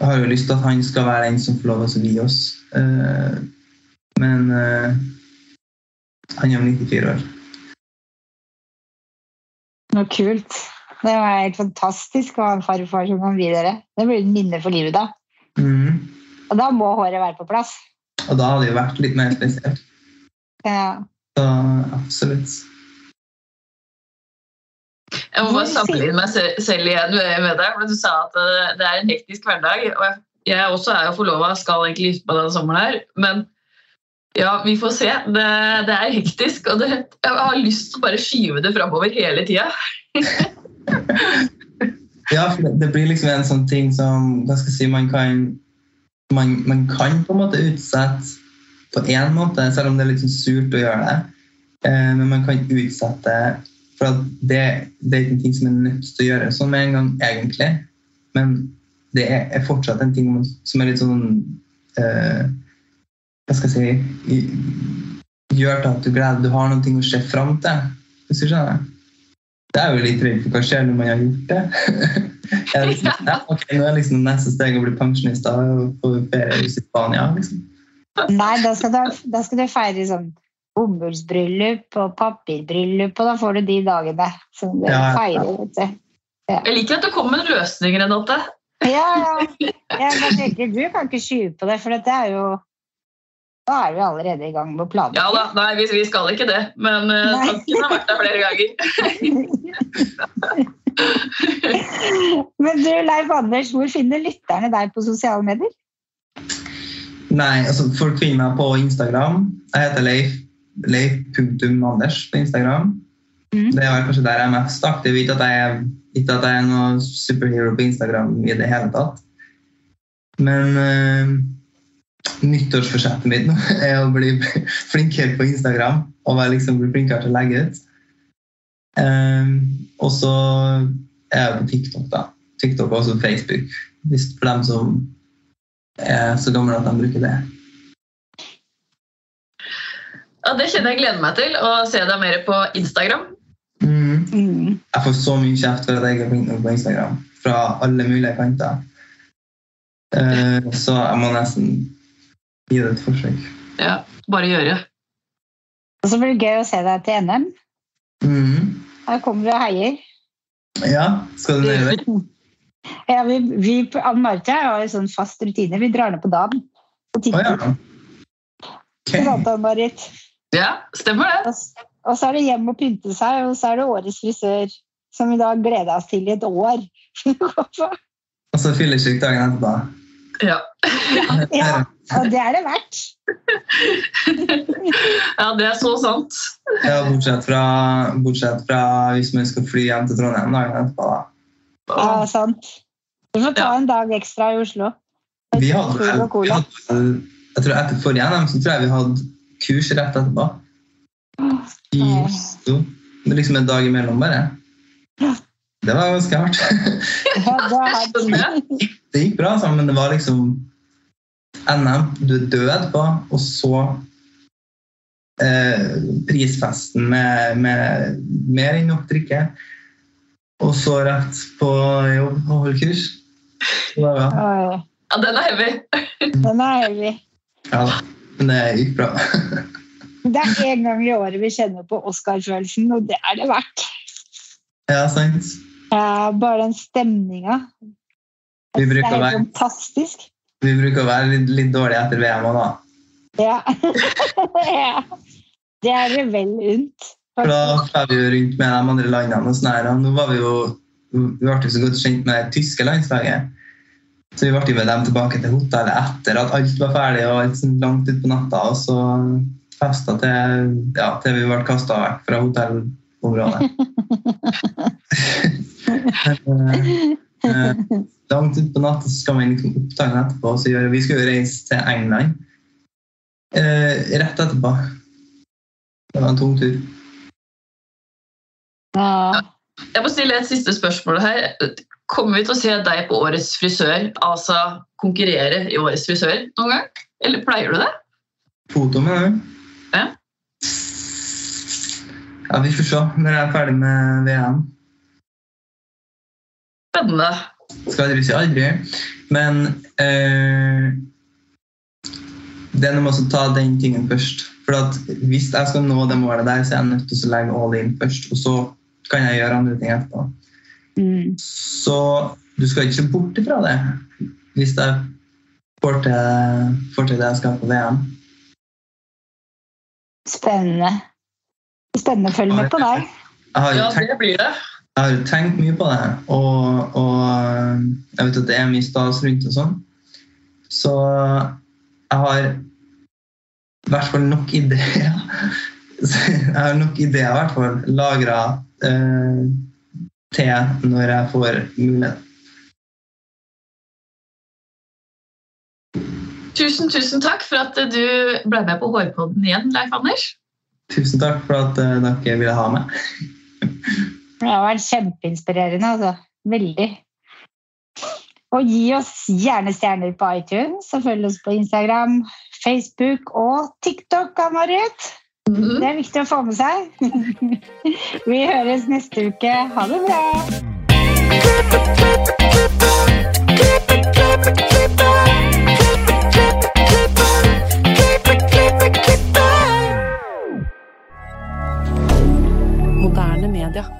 jeg har jo lyst til at han skal være den som får lov til å vie oss. Uh, men uh, han er 94 år. Noe kult. Det var helt fantastisk å ha en farfar som kan vie dere. Det blir et minne for livet, da. Mm. Og da må håret være på plass. Og da hadde det jo vært litt mer spesielt. Ja. Så absolutt. Jeg må bare sammenligne meg selv igjen med deg. for Du sa at det er en hektisk hverdag. og Jeg også er jo forlova, skal egentlig gifte meg denne sommeren her. Men ja, vi får se. Det, det er hektisk, og det, jeg har lyst til å bare skyve det framover hele tida. ja, for det blir liksom en sånn ting som hva skal jeg si, man kan man, man kan på en måte utsette på én måte, selv om det er litt sånn surt å gjøre det. Eh, men man kan utsette for det, det, er ikke en ting som er nødt til å gjøre sånn med en gang, egentlig. Men det er, fortsatt en ting som er litt sånn uh, Hva skal jeg si Gjør til at du gleder du har noe å se fram til. Hvis du skjønner? Det er jo litt redd hva skjer når man har gjort det. er liksom, ja, ok, Nå er liksom neste steg å bli pensjonist og få ferie i Spania. Liksom. Nei, da skal, du, da skal du feire sånn bomullsbryllup og papirbryllup, og da får du de dagene som du ja, feirer. vet du. Ja. Jeg liker at det kommer en løsninger, Renate. Ja, ja. Jeg tenker, du kan ikke skyve på det, for dette er jo Da er vi allerede i gang med å planlegge. Ja da, nei, vi, vi, skal ikke det, men uh, tanken har vært der flere ganger. Men du, Leif Anders, hvor finner lytterne deg på sosiale medier? Nei, altså folk finner meg på Instagram. Jeg heter Leif. Leif.anders på Instagram. Mm. Det er kanskje der jeg er mest aktiv. Ikke at jeg, ikke at jeg er noe superhero på Instagram i det hele tatt. Men uh, nyttårsforsettet mitt nå er å bli flinkere på Instagram. Og være liksom bli flinkere til å legge ut. Um, og så er jeg på TikTok, da. TikTok og også Facebook. For dem som er så gamle at de bruker det. Ja, Det kjenner jeg gleder meg til, å se deg mer på Instagram. Mm. Mm. Jeg får så mye kjeft for at jeg er flink nok på Instagram. Fra alle mulige kanter. Uh, så jeg må nesten gi det et forsøk. Ja, Bare gjøre. Og så blir det gøy å se deg til NM. Mm. Her kommer vi og heier. Ja, skal du nedover? Ja, vi, vi på Ann Marit har en sånn fast rutine. Vi drar ned på dagen. Og titter ja. okay. Ok. Ann-Marit. Ja, stemmer det. Og, så er det hjem og pynte seg, og så er det årets frisør. Som vi da gleda oss til i et år. Og så fyllesyk dagen etterpå. Ja. ja, og det er det verdt. ja, det er så sant. Ja, bortsett fra, bortsett fra hvis vi skal fly hjem til Trondheim dagen etterpå. da. Ja, sant. Du får ta Ja. en dag ekstra i Oslo. Vi hadde vi hadde jeg tror Etter forrige NM så tror jeg vi hadde kurs rett etterpå. I Det er liksom en dag imellom, bare. Det var ganske hardt. Det gikk bra, altså, men det var liksom NM, du er død etterpå, og så eh, prisfesten med, med mer enn nok drikke. Og så rett på jobb og holde kurs. Ja, den er heavy. Den er heavy. Ja, da. Men det gikk bra. Det er en gang i året vi kjenner på Oscar-følelsen, og det er det verdt. Ja, sant. Ja, bare den stemninga. Det er være, fantastisk. vi bruker å være litt, litt dårlige etter VM òg, da. Ja. ja. Det er det vel unt. For da fer vi jo rundt med de andre landene. og sånn her, Nå var vi jo vi ble så godt kjent med det tyske landslaget. Så vi ble med dem tilbake til hotellet etter at alt var ferdig og alt sånn langt utpå natta. Og så festa til, ja, til vi ble kasta vekk fra hotellområdet. Langt ut langt utpå natta skal man liksom opp dagen etterpå. Så vi skal jo reise til England eh, rett etterpå. Det var en tung tur. Ja. Jeg må stille et siste spørsmål her. Kommer vi til å se deg på Årets frisør, altså konkurrere i Årets frisør noen gang? Eller pleier du det? Foto med det. Ja. Ja, vi får se når jeg er ferdig med VM. Spennende. Skal aldri si aldri. Men øh, det er noe med å ta den tingen først. For at hvis jeg skal nå det målet der, så er jeg nødt til å legge all in først. Og så kan jeg gjøre andre ting etterpå. Mm. Så du skal ikke se bort ifra det hvis jeg får til, får til det jeg skal på VM. Spennende. Spennende å følge med på deg. Ja, det blir det. Jeg har tenkt mye på det, og, og jeg vet at det er mye stas rundt og sånn. Så jeg har i hvert fall nok ideer. Jeg har nok ideer i hvert fall lagra eh, til når jeg får mulighet. Tusen, tusen takk for at du ble med på Hårpodden igjen, Leif Anders. Tusen takk for at eh, dere ville ha meg. Det har vært kjempeinspirerende, altså. Veldig. Og gi oss gjerne stjerner på iTunes, og følg oss på Instagram, Facebook og TikTok, Ann-Marit. Mhm. Det er viktig å få med seg. Vi høres neste uke. Ha det bra! Moderne media.